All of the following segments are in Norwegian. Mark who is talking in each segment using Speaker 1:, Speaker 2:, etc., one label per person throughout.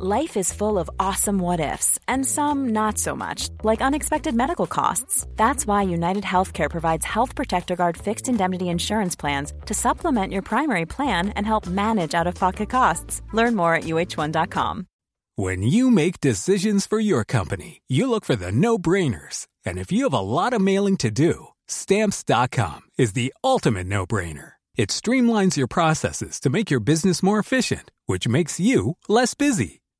Speaker 1: Life is full of awesome what ifs, and some not so much, like unexpected medical costs. That's why United Healthcare provides Health Protector Guard fixed indemnity insurance plans to supplement your primary plan and help manage out of pocket costs. Learn more at uh1.com.
Speaker 2: When you make decisions for your company, you look for the no brainers. And if you have a lot of mailing to do, stamps.com is the ultimate no brainer. It streamlines your processes to make your business more efficient, which makes you less busy.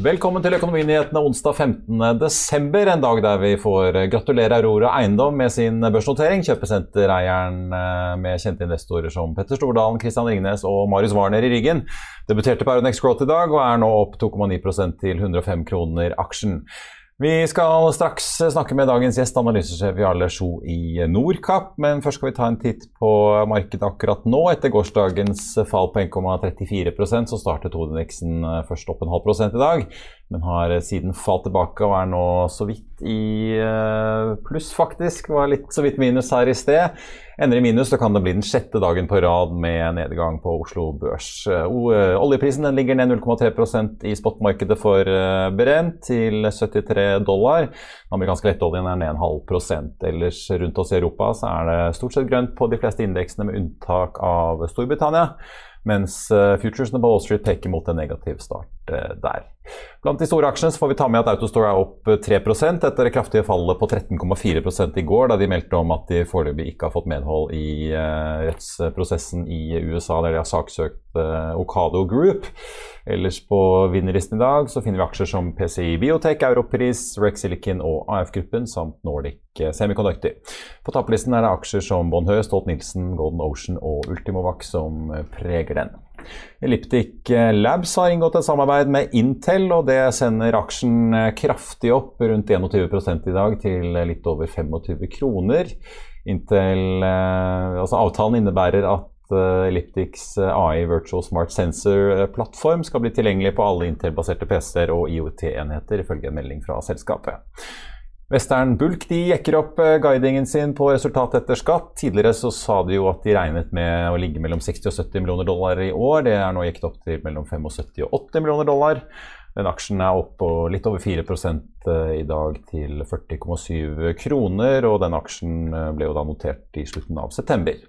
Speaker 3: Velkommen til Økonominyhetene onsdag 15.12., en dag der vi får gratulere Aurora Eiendom med sin børsnotering. Kjøpesentereieren eh, med kjente investorer som Petter Stordalen, Christian Ringnes og Marius Warner i ryggen debuterte på Euronex Growth i dag og er nå opp 2,9% til 105 kroner aksjen. Vi skal straks snakke med dagens gjest, analysesjef Jarle Sjo i Nordkapp. Men først skal vi ta en titt på markedet akkurat nå. Etter gårsdagens fall på 1,34% så startet hovedindeksen først opp en halv prosent i dag. Men har siden falt tilbake og er nå så vidt i eh, pluss, faktisk. Var litt så vidt minus her i sted. Ender i minus, så kan det bli den sjette dagen på rad med nedgang på Oslo Børs. Eh, oljeprisen ligger ned 0,3% i spotmarkedet for eh, Brent til 73 dollar. Den amerikanske lettoljen er ned en halv prosent. Ellers rundt oss i Europa så er det stort sett grønt på de fleste indeksene, med unntak av Storbritannia. Mens futuresene på Wall Street peker mot en negativ start der. Blant de store aksjene får vi ta med at Autostore er opp 3% etter det kraftige fallet på 13,4 i går, da de meldte om at de foreløpig ikke har fått medhold i rettsprosessen i USA, der de har saksøkt Okado Group. Ellers på vinnerlisten i dag så finner vi aksjer som PCI Biotech, Europris, Rex Silicon og AF-gruppen samt Nordic Semiconductor. På tapplisten er det aksjer som Bonheur, Stolt-Nielsen, Golden Ocean og Ultimovac som preger den. Elliptic Labs har inngått et samarbeid med Intel, og det sender aksjen kraftig opp, rundt 21 i dag, til litt over 25 kroner. Intel, eh, altså Avtalen innebærer at eh, Elliptics AI Virtual Smart Sensor-plattform skal bli tilgjengelig på alle Intel-baserte PC-er og IOT-enheter, ifølge en melding fra selskapet. Western Bulk de jekker opp eh, guidingen sin på resultat etter skatt. Tidligere så sa de jo at de regnet med å ligge mellom 60 og 70 millioner dollar i år. Det er nå jekket opp til mellom 75 og 80 millioner dollar. Den aksjen er opp på litt over 4 eh, i dag til 40,7 kroner. Og den aksjen eh, ble jo da notert i slutten av september.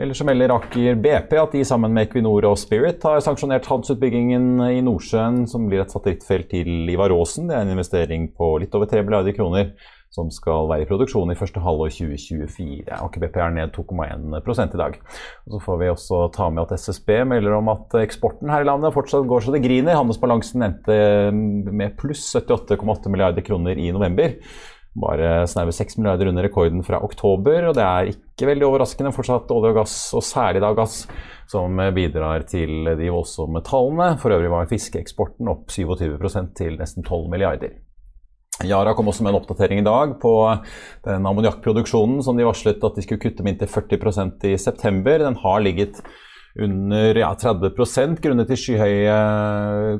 Speaker 3: Eller så melder Aker BP at de sammen med Equinor og Spirit har sanksjonert havnsutbyggingen i Nordsjøen, som blir et satellittfelt til Ivar Aasen. Det er en investering på litt over 3 milliarder kroner som skal være i produksjon i første halvår 2024. Aker BP er ned 2,1 i dag. Og så får vi også ta med at SSB melder om at eksporten her i landet fortsatt går så det griner. Handelsbalansen endte med pluss 78,8 milliarder kroner i november. Bare snaue 6 milliarder under rekorden fra oktober, og det er ikke veldig overraskende fortsatt olje og gass, og særlig da gass, som bidrar til de voldsomme tallene. For øvrig var fiskeeksporten opp 27% til nesten 12 milliarder. Yara kom også med en oppdatering i dag på den ammoniakkproduksjonen som de varslet at de skulle kutte med inntil 40% i september. Den har ligget under ja, 30% grunnet de skyhøye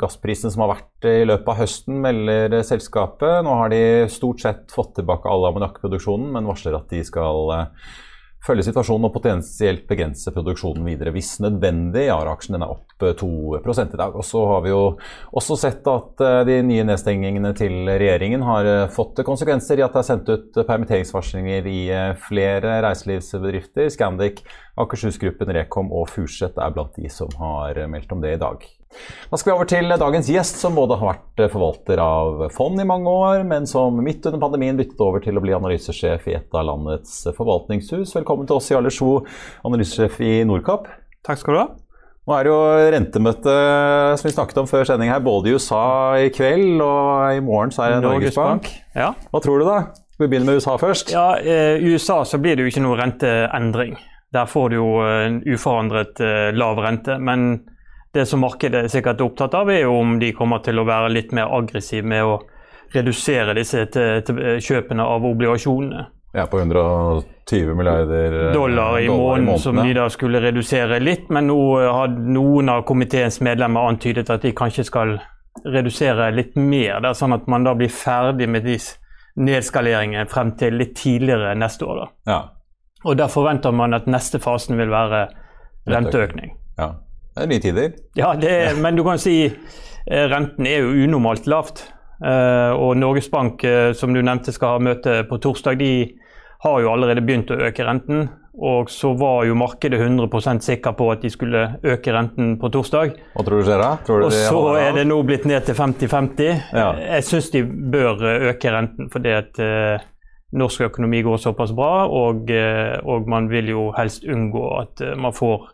Speaker 3: gassprisene som har vært i løpet av høsten, melder selskapet. Nå har de stort sett fått tilbake all ammoniakkproduksjonen, men varsler at de skal eh, følge situasjonen og potensielt begrense produksjonen videre hvis nødvendig. Yara-aksjen er opp 2 i dag. Og så har vi jo også sett at eh, de nye nedstengingene til regjeringen har eh, fått konsekvenser i at det er sendt ut permitteringsvarslinger i eh, flere reiselivsbedrifter. Scandic, Akershusgruppen, Rekom og Furseth er blant de som har meldt om det i dag. Da skal vi over til dagens gjest, som både har vært forvalter av fond i mange år, men som midt under pandemien byttet over til å bli analysesjef i et av landets forvaltningshus. Velkommen til oss i Sjo, analysesjef i Nordkapp.
Speaker 4: Takk skal du ha.
Speaker 3: Nå er det jo rentemøte som vi snakket om før sending her, både i USA i kveld og i morgen så er det Norges Bank.
Speaker 4: Ja.
Speaker 3: Hva tror du da? Skal vi begynne med USA først?
Speaker 4: Ja, I USA så blir det jo ikke noe renteendring. Der får du jo en uforandret lav rente. Men det som markedet er sikkert er opptatt av, er jo om de kommer til å være litt mer aggressive med å redusere disse til, til kjøpene av obligasjonene.
Speaker 3: Ja, på 120 milliarder
Speaker 4: dollar i, dollar i måneden, som de da skulle redusere litt. Men nå har noen av komiteens medlemmer antydet at de kanskje skal redusere litt mer, Det er sånn at man da blir ferdig med de nedskaleringene frem til litt tidligere neste år. Da.
Speaker 3: Ja.
Speaker 4: Og da forventer man at neste fasen vil være renteøkning.
Speaker 3: Ja. Det er nye tider.
Speaker 4: Ja, er, men du kan si eh, renten er jo unormalt lavt. Uh, og Norges Bank, uh, som du nevnte skal ha møte på torsdag, de har jo allerede begynt å øke renten. Og så var jo markedet 100 sikker på at de skulle øke renten på torsdag.
Speaker 3: Hva tror du skjer da? Du
Speaker 4: og så er det nå blitt ned til 50-50. Ja. Jeg syns de bør øke renten, fordi at norsk økonomi går såpass bra. Og, og, man vil jo helst unngå at man får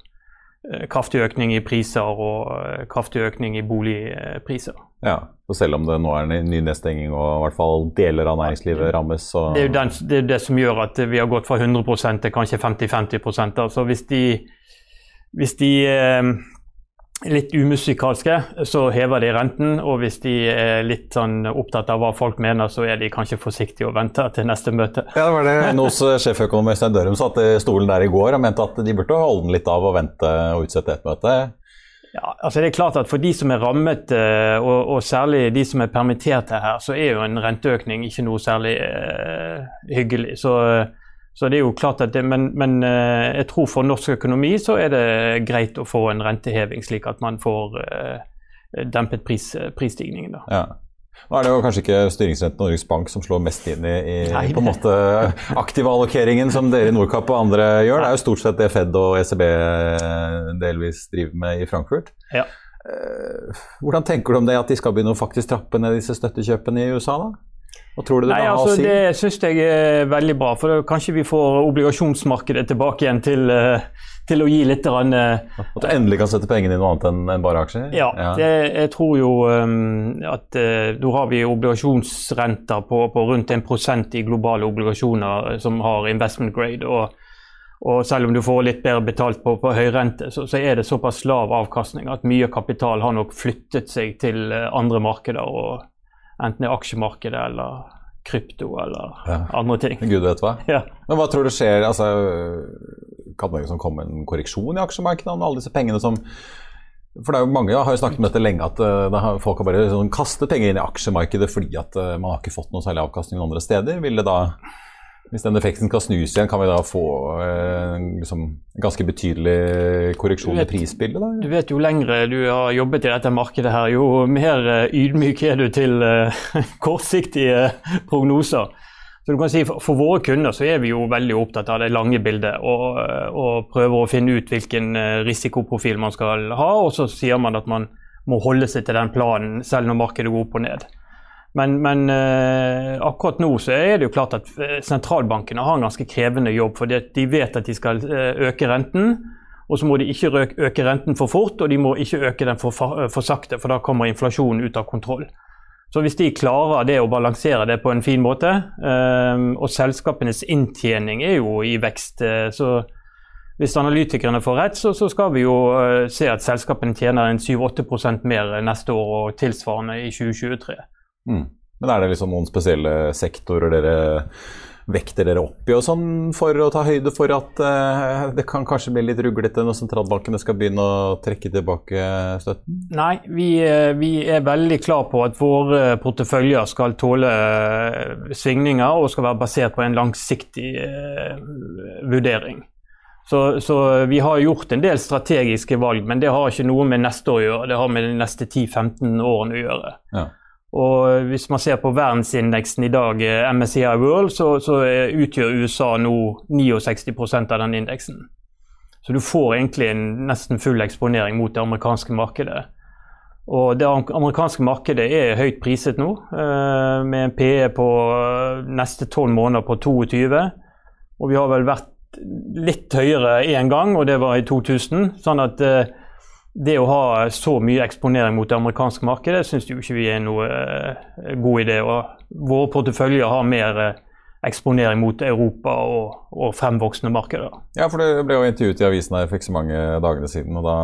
Speaker 4: kraftig økning i priser og kraftig økning i boligpriser.
Speaker 3: Ja, så Selv om det nå er en ny nedstenging og i hvert fall deler av næringslivet rammes, så
Speaker 4: Det er jo den, det, er det, som gjør at vi har gått fra 100% til kanskje 50-50 altså Hvis de, hvis de eh, litt umusikalske, så hever de renten. Og hvis de er litt sånn opptatt av hva folk mener, så er de kanskje forsiktige og venter til neste møte.
Speaker 3: Ja, det var det NOS sjeføkonom Øystein Dørum satt i stolen der i går og mente at de burde holde den litt av og vente og utsette et møte.
Speaker 4: Ja, altså det er klart at For de som er rammet, eh, og, og, særlig de som er permitterte her, så er jo en renteøkning ikke noe særlig uh, hyggelig. Så, så, det er jo klart at det, Men, men uh, jeg tror for norsk økonomi så er det greit å få en renteheving, slik at man får uh, dempet pris, prisstigningen.
Speaker 3: Ja. Nå er det jo kanskje ikke styringsrenten Norges Bank som slår mest inn i, i på en måte aktive allokeringen som dere i Nordkapp og andre gjør. Det er jo stort sett det Fed og ECB delvis driver med i Frankfurt.
Speaker 4: Ja.
Speaker 3: Eh, hvordan tenker du om det at de skal begynne å faktisk trappe ned disse støttekjøpene i USA? da? Hva tror du det
Speaker 4: Nei, altså, si? Det syns jeg er veldig bra. For kanskje vi får obligasjonsmarkedet tilbake igjen til, eh, til å gi litt rann,
Speaker 3: At du endelig kan sette pengene i noe annet enn bare aksjer?
Speaker 4: Ja, ja. Det, jeg tror jo um, at uh, da har vi obligasjonsrenter på, på rundt 1% i globale obligasjoner som har investment grade. og og selv om du får litt bedre betalt på, på høy rente, så, så, er det såpass lav avkastning at mye kapital har nok flyttet seg til andre markeder. og Enten er aksjemarkedet eller krypto eller ja. andre ting.
Speaker 3: Gud vet hva.
Speaker 4: Ja.
Speaker 3: Men hva tror du skjer? Altså, kan det liksom komme en korreksjon i aksjemarkedet om alle disse pengene som for det er jo Mange har jo snakket om dette lenge, at har, folk har bare sånn, kastet penger inn i aksjemarkedet fordi at uh, man har ikke fått noe særlig avkastning andre steder. Vil det da hvis den effekten skal snus igjen, kan vi da få eh, liksom, ganske betydelig korreksjon vet, i prisbildet? Da?
Speaker 4: Du vet Jo lengre du har jobbet i dette markedet, her, jo mer eh, ydmyk er du til eh, kortsiktige prognoser. Så du kan si for, for, våre kunder så er vi jo veldig opptatt av det lange bildet og, og prøver å finne ut hvilken risikoprofil man skal ha. Og så sier man at man må holde seg til den planen selv når markedet går opp og ned. Men, men uh, akkurat nå så er det jo klart at eh, sentralbankene har en ganske krevende jobb. For de vet at de skal uh, øke renten, og så må de ikke øke renten for fort, og de må ikke øke den for, for sakte, for da kommer inflasjonen ut av kontroll. Så hvis de klarer det å balansere det på en fin måte, uh, og selskapenes inntjening er jo i vekst, så hvis analytikerne får rett, så, så skal vi jo se at selskapene tjener en 7-8 mer neste år og tilsvarende i 2023.
Speaker 3: Mm. Men er det liksom noen spesielle sektorer dere vekter dere opp i og sånn for å ta høyde for at uh, det kan kanskje bli litt ruglete når sentralbankene skal begynne å trekke tilbake støtten?
Speaker 4: Nei, vi, eh, vi er veldig klar på at våre porteføljer skal tåle uh, svingninger og skal være basert på en langsiktig uh, vurdering. Så, så, vi har gjort en del strategiske valg, men det har ikke noe med neste år å gjøre. Det har med de neste 10-15 årene å gjøre.
Speaker 3: Ja.
Speaker 4: Og Hvis man ser på verdensindeksen i dag, eh, MSCI World, så, så utgjør USA nå 69 av den indeksen. Så du får egentlig en nesten full eksponering mot det amerikanske markedet. Og det amerikanske markedet er høyt priset nå, eh, med en PE på neste tolv måneder på 22. Og vi har vel vært litt høyere én gang, og det var i 2000. Sånn at det å ha så mye eksponering mot det amerikanske markedet, syns jo ikke vi er noe god idé. Og våre porteføljer har mer eksponering mot Europa og, og, fremvoksende markeder.
Speaker 3: Ja, for det ble jo intervjuet i avisen her for ikke så mange dagene siden, og da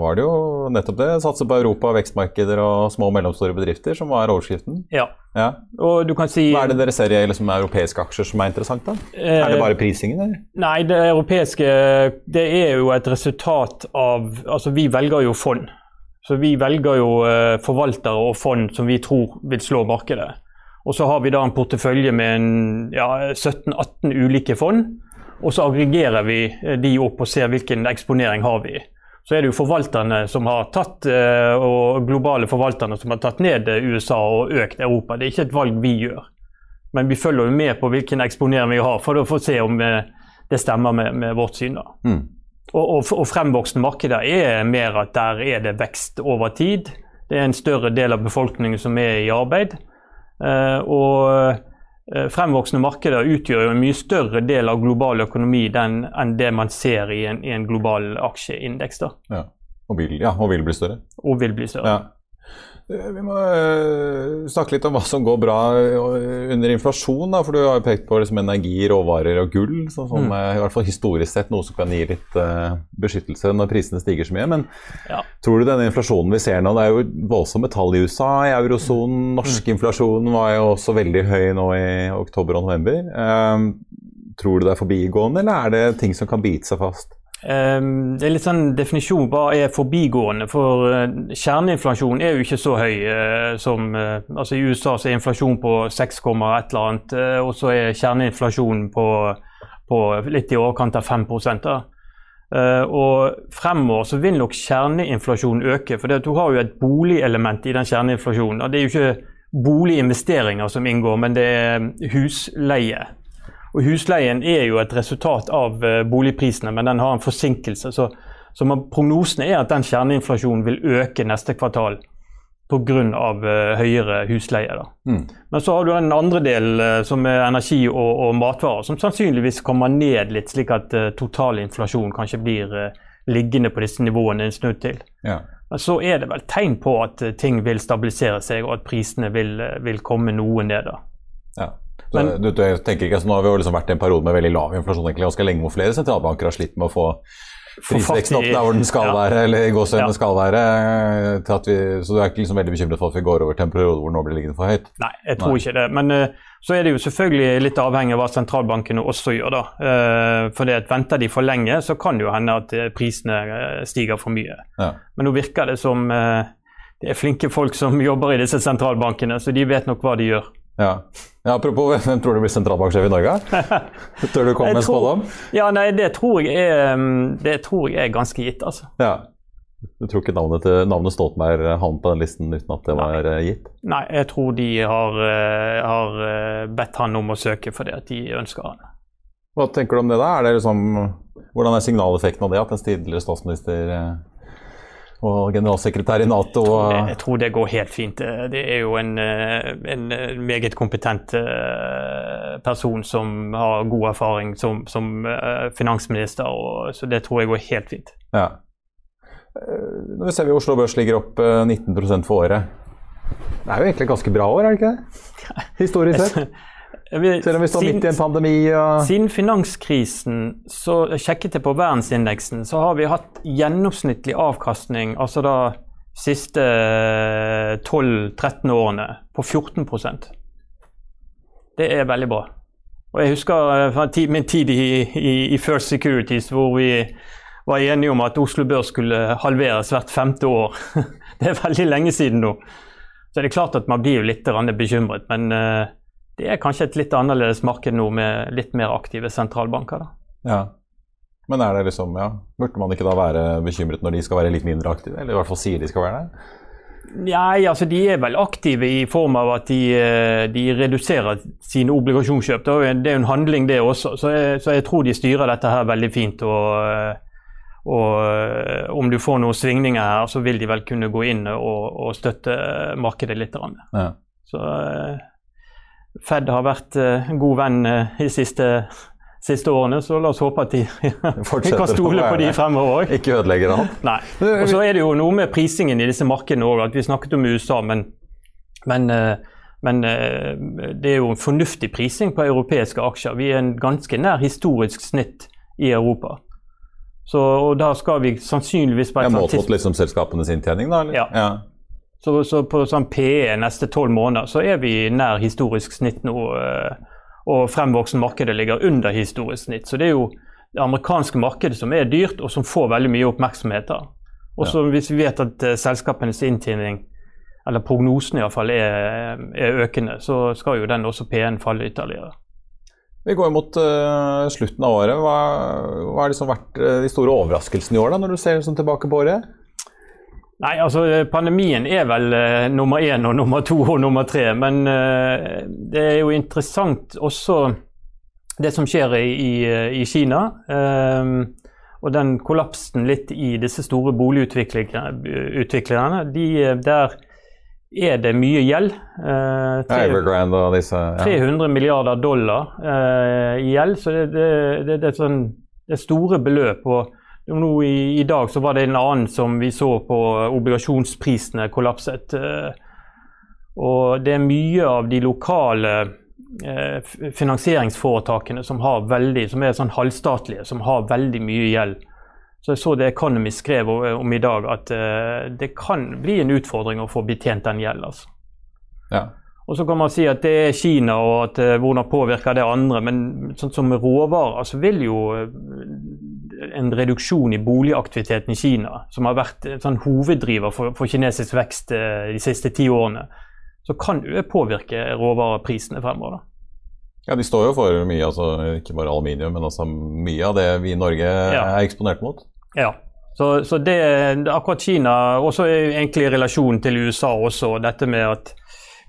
Speaker 3: var det jo nettopp det. Satse på Europa, vekstmarkeder og små og mellomstore bedrifter som var overskriften.
Speaker 4: Ja.
Speaker 3: ja.
Speaker 4: Og du kan si...
Speaker 3: Hva er det dere ser i liksom, europeiske aksjer som er interessant, da? Eh, er det bare prisingen, eller?
Speaker 4: Nei, det europeiske det er jo et resultat av Altså, vi velger jo fond. Så vi velger jo eh, forvaltere og fond som vi tror vil slå markedet. Og så har vi da en portefølje med ja, 17-18 ulike fond. Og så aggregerer vi eh, de opp og ser hvilken eksponering har vi. Så er det jo forvalterne som har tatt, eh, og globale forvalterne som har tatt ned eh, USA og økt Europa. Det er ikke et valg vi gjør. Men vi følger jo med på hvilken eksponering vi har, for å få se om det stemmer med, med vårt syn. da. Mm. Og, og, og fremvoksende markeder er mer at der er det vekst over tid. Det er en større del av befolkningen som er i arbeid. Eh, og eh, fremvoksende markeder utgjør jo en mye større del av global økonomi enn det man ser i en, i en global aksjeindeks.
Speaker 3: Ja. Og, vil, ja, og vil bli større.
Speaker 4: Og vil bli større.
Speaker 3: Ja. Eh, vi må uh, snakke litt om hva som går bra under inflasjon. Da, for Du har jo pekt på liksom, energi, råvarer og gull så, som mm. i hvert fall historisk sett noe som kan gi litt uh, beskyttelse når prisene stiger så mye. Men ja. tror du denne inflasjonen vi ser nå, det er jo voldsomme tall i USA, i eurosonen. Norsk mm. inflasjon var jo også veldig høy nå i oktober og november. Uh, tror du det er forbigående, eller er det ting som kan bite seg fast?
Speaker 4: Ehm, det er litt sånn definisjon hva er forbigående. For uh, kjerneinflasjon er jo ikke så høy uh, som uh, altså I USA så er inflasjon på 6, et eller annet, og så er kjerneinflasjonen på, på, litt i overkant av 5 da. og fremover så vil nok kjerneinflasjonen øke. For du har jo et boligelement i den kjerneinflasjonen. Det er jo ikke boliginvesteringer som inngår, men det er husleie. Og Husleien er jo et resultat av uh, boligprisene, men den har en forsinkelse. Så, så man, prognosen er at den kjerneinflasjonen vil øke neste kvartal pga. Uh, høyere husleie. Mm. Men så har du den andre delen, uh, som er energi og, og, matvarer, som sannsynligvis kommer ned litt, slik at uh, totalinflasjon kanskje blir uh, liggende på disse nivåene en snudd til. Ja. Men så er det vel tegn på at ting vil stabilisere seg, og at prisene vil, vil komme noe ned. da.
Speaker 3: Ja. Men, du, du, tenker ikke, altså, nå har vi jo liksom vært i en periode med veldig lav inflasjon egentlig ganske lenge, hvor flere sentralbanker har slitt med å få prisveksten opp der hvor den skal ja. være, eller i gåsehudene ja. skal være. Vi, så du er ikke liksom veldig bekymret for at vi går over til en periode hvor den nå blir liggende for høyt?
Speaker 4: Nei, jeg tror Nei. ikke det. Men uh, så er det jo selvfølgelig litt avhengig av hva sentralbankene også gjør. da. Uh, for det at Venter de for lenge, så kan det jo hende at uh, prisene stiger for mye. Ja. Men nå virker det som det er flinke folk som jobber i disse sentralbankene, så de vet nok hva de gjør.
Speaker 3: Ja. ja. Apropos, hvem tror du blir sentralbanksjef i Norge? Tør du komme med en spådom?
Speaker 4: Ja, nei, det tror, er, mm, det tror jeg er ganske gitt, altså.
Speaker 3: Ja. Du tror ikke navnet, til, navnet Stoltenberg havnet på den listen uten at det var nei. gitt?
Speaker 4: Nei, jeg tror de har, eh, har, eh, bedt han om å søke fordi at de ønsker han.
Speaker 3: Hva tenker du om det, da? Er det liksom, hvordan er signaleffekten av det at en tidligere statsminister eh, og generalsekretær i Nato.
Speaker 4: Jeg, jeg tror det går helt fint. Det er jo en, eh, en meget kompetent eh, person som har god erfaring som, som eh, finansminister, og, så det tror jeg går helt fint.
Speaker 3: Ja. Nå ser vi Oslo Børs ligger opp 19% for året. Det er jo egentlig ganske bra år, er det ikke det? Historisk sett. Selv om vi står sin, midt i en pandemi? Og...
Speaker 4: Siden finanskrisen så sjekket jeg på verdensindeksen, så har vi hatt gjennomsnittlig avkastning, altså da siste 12-13 årene, på 14% Det er veldig bra. Og jeg husker eh, min tid i, i, i First Securities hvor vi var enige om at Oslo Børs skulle halveres hvert femte år. det er veldig lenge siden nå. Så det er klart at man blir litt bekymret, men uh, det er kanskje et litt annerledes marked nå med litt mer aktive sentralbanker. da.
Speaker 3: Ja. Men er det liksom, ja, burde man ikke da være bekymret når de skal være litt mindre aktive? Eller i hvert fall sier de skal være det?
Speaker 4: Nei, altså de er vel aktive i form av at de, eh, de reduserer sine obligasjonskjøp. Det er jo en handling, det også. Så jeg, så jeg, tror de styrer dette her veldig fint. Og, og om du får noen svingninger her, så vil de vel kunne gå inn og, og støtte markedet litt. Ja. Så Fed har vært en god venn i siste siste årene, så la oss håpe at de kan stole på de fremover òg.
Speaker 3: Ikke ødelegger han.
Speaker 4: Nei. Og så er det jo noe med prisingen i disse markedene òg. Vi snakket om USA, men, men, eh, men, eh, det er jo en fornuftig prising på europeiske aksjer. Vi er en ganske nær historisk snitt i Europa. Så, og da skal vi sannsynligvis
Speaker 3: på et ja, Målt mot liksom selskapenes inntjening, da?
Speaker 4: Eller? Ja. ja. Så, så, på sånn PE neste tolv måneder så er vi nær historisk snitt nå. Uh, og fremvoksende markedet ligger under historisk snitt. Så det er jo det amerikanske markedet som er dyrt, og som får veldig mye oppmerksomhet. da. Og så ja. Hvis vi vet at uh, selskapenes inntjening, eller prognosen iallfall, er, er økende, så skal jo den også P1 falle ytterligere.
Speaker 3: Vi går mot uh, slutten av året. Hva, hva har liksom vært uh, de store overraskelsene i år, da, når du ser liksom, tilbake på året?
Speaker 4: Nei, altså Pandemien er vel uh, nummer én og nummer to og nummer tre. Men uh, det er jo interessant også det som skjer i, i, i Kina. Uh, og den kollapsen litt i disse store boligutviklerne. De, der er det mye gjeld.
Speaker 3: Uh, 300, disse,
Speaker 4: ja. 300 milliarder dollar i gjeld. Så det, det, det, det er sånn, det er store beløp. og nå i, i, dag så var det en annen som vi så på obligasjonsprisene kollapset. Eh, og det er mye av de lokale eh, finansieringsforetakene som, har veldig, som er sånn halvstatlige, som har veldig mye gjeld. Så jeg så det Economist skrev om i dag, at eh, det kan bli en utfordring å få betjent den gjelden. Altså.
Speaker 3: Ja.
Speaker 4: Og så kan man si at det er Kina, og at hvordan påvirker det andre. Men sånn som råvarer, så vil jo en reduksjon i boligaktiviteten i Kina, som har vært en sånn hoveddriver for, for kinesisk vekst uh, de siste ti årene, så kan det påvirke råvareprisene fremover. da.
Speaker 3: Ja, De står jo for mye, altså ikke bare aluminium, men også mye av det vi i Norge ja. er eksponert mot.
Speaker 4: Ja, så, så det, akkurat Kina, også egentlig i relasjon til USA også, dette med at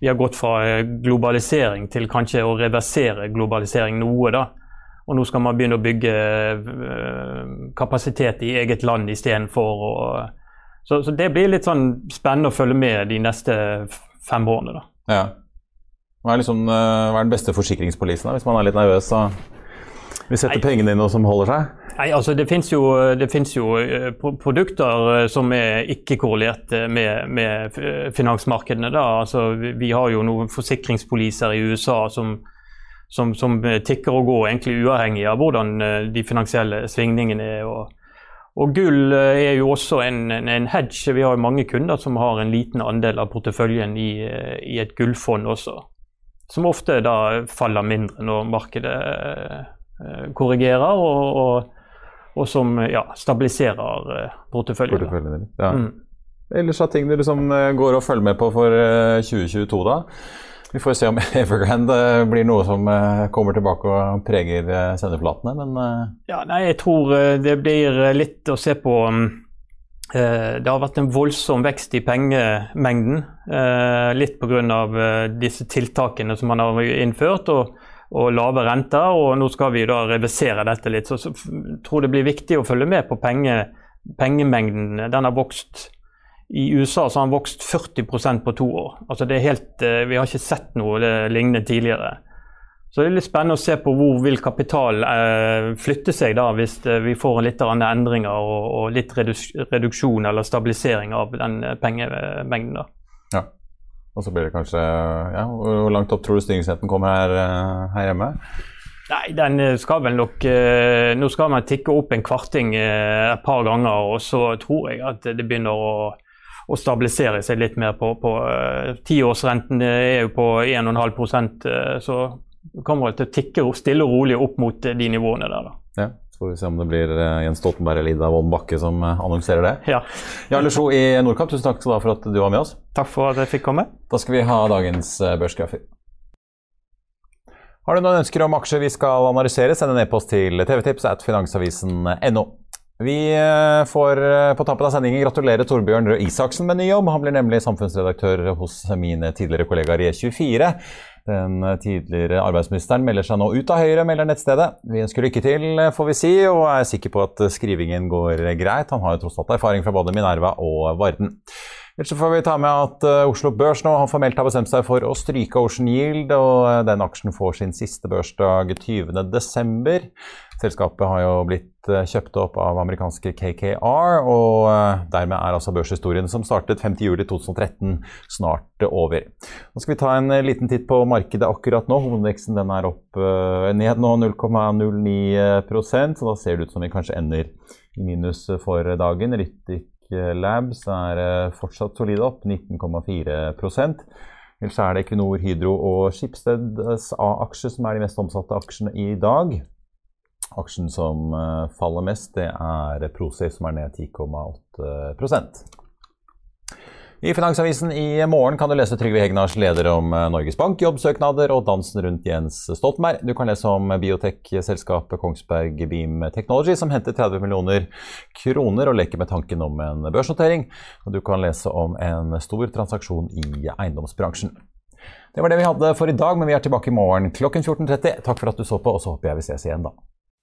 Speaker 4: vi har gått fra eh, globalisering til kanskje å reversere globalisering noe. da. Og nå skal man begynne å bygge eh, kapasitet i eget land istedenfor. Så, så det blir litt sånn spennende å følge med de neste fem årene. da.
Speaker 3: Ja. Hva er, liksom, eh, hva er den beste forsikringspolisen da, hvis man er litt nervøs? og vil setter Nei. pengene inn noe som holder seg?
Speaker 4: Nei, altså Det fins jo, jo, eh, produkter som er ikke korrelert med, med finansmarkedene. da. Altså, vi har jo noen forsikringspoliser i USA som, som, som, tikker og går, egentlig uavhengig av hvordan eh, de finansielle svingningene er. Og, og gull er jo også en, en, hedge. Vi har jo mange kunder som har en liten andel av porteføljen i, i et gullfond også. Som ofte da faller mindre når markedet Eh, korrigerer og, og, og som ja, stabiliserer eh, porteføljen.
Speaker 3: porteføljen ja. mm. Ellers av ting du liksom eh, går og følger med på for 2022, da? Vi får se om Evergrande blir noe som kommer tilbake og preger sendeflatene, men
Speaker 4: Ja, nei, jeg tror det blir litt å se på mm, det har vært en voldsom vekst i pengemengden. Litt pga. disse tiltakene som man har innført. og og lave renter. Og nå skal vi da reversere dette litt. Så, jeg tror det blir viktig å følge med på penge, pengemengden. Den har vokst i USA så har han vokst 40% på to år. Altså det er helt, eh, Vi har ikke sett noe lignende tidligere. Så det er litt spennende å se på hvor vil kapital eh, flytte seg da, hvis eh, vi får litt andre endringer og, og, litt reduksjon eller stabilisering av den eh, pengemengden. da.
Speaker 3: Ja. Og så blir det kanskje ja, Hvor langt opp tror du styringsretten kommer her, eh, her, hjemme?
Speaker 4: Nei, den eh, skal vel nok eh, Nå skal man tikke opp en kvarting et par ganger, og så tror jeg at det begynner å, å stabilisere seg litt mer på, på Tiårsrenten er jo på 1,5% så kommer det til å tikke stille og rolig opp mot de nivåene der. da.
Speaker 3: Ja. Så får vi se om det blir Jens Stoltenberg eller Ida Wolden Bakke som annonserer det.
Speaker 4: Ja.
Speaker 3: Jarle Sjo i Nordkapp, tusen takk for at du var med oss.
Speaker 4: Takk for at jeg fikk komme.
Speaker 3: Da skal vi ha dagens børsgrafer. Har du noen ønsker om aksjer vi skal analysere, send en e-post til tvtips at finansavisen.no. Vi eh, får eh, på tappen av sendingen gratulere Torbjørn Røe Isaksen med ny jobb. Han blir nemlig samfunnsredaktør hos mine tidligere kollegaer i E24. Den tidligere arbeidsministeren melder seg nå ut av Høyre, melder nettstedet. Vi ønsker lykke til, får vi si, og er sikker på at skrivingen går greit. Han har jo tross alt erfaring fra både Minerva og Varden. Ellers får vi ta med at Oslo Børs nå har formelt har bestemt seg for å stryke Ocean Yield, og den aksjen får sin siste børsdag 20.12. Selskapet har jo blitt eh, kjøpt opp av amerikanske KKR, og eh, dermed er altså børshistorien som startet 50.07.2013 snart over. Nå skal vi ta en eh, liten titt på markedet akkurat nå. Hovedveksten er opp ned nå 0,09% så da ser det ut som vi kanskje ender i minus for dagen. Ryttic Labs er fortsatt solide opp, 19,4% Ellers er det Equinor, Hydro og Schibsteds A-aksjer som er de mest omsatte aksjene i dag. Aksjen som eh, faller mest, det er Prosafe, som er ned 10,8% i Finansavisen i morgen kan du lese Trygve Hegnars leder om eh, Norges Bank, jobbsøknader og dansen rundt Jens Stoltenberg. Du kan lese om biotekselskapet Kongsberg Beam Technology, som henter 30 millioner kroner og leker med tanken om en børsnotering. Og du kan lese om en stor transaksjon i eiendomsbransjen. Det var det vi hadde for i dag, men vi er tilbake i morgen klokken 14.30. Takk for at du så på, og så håper jeg vi ses igjen da.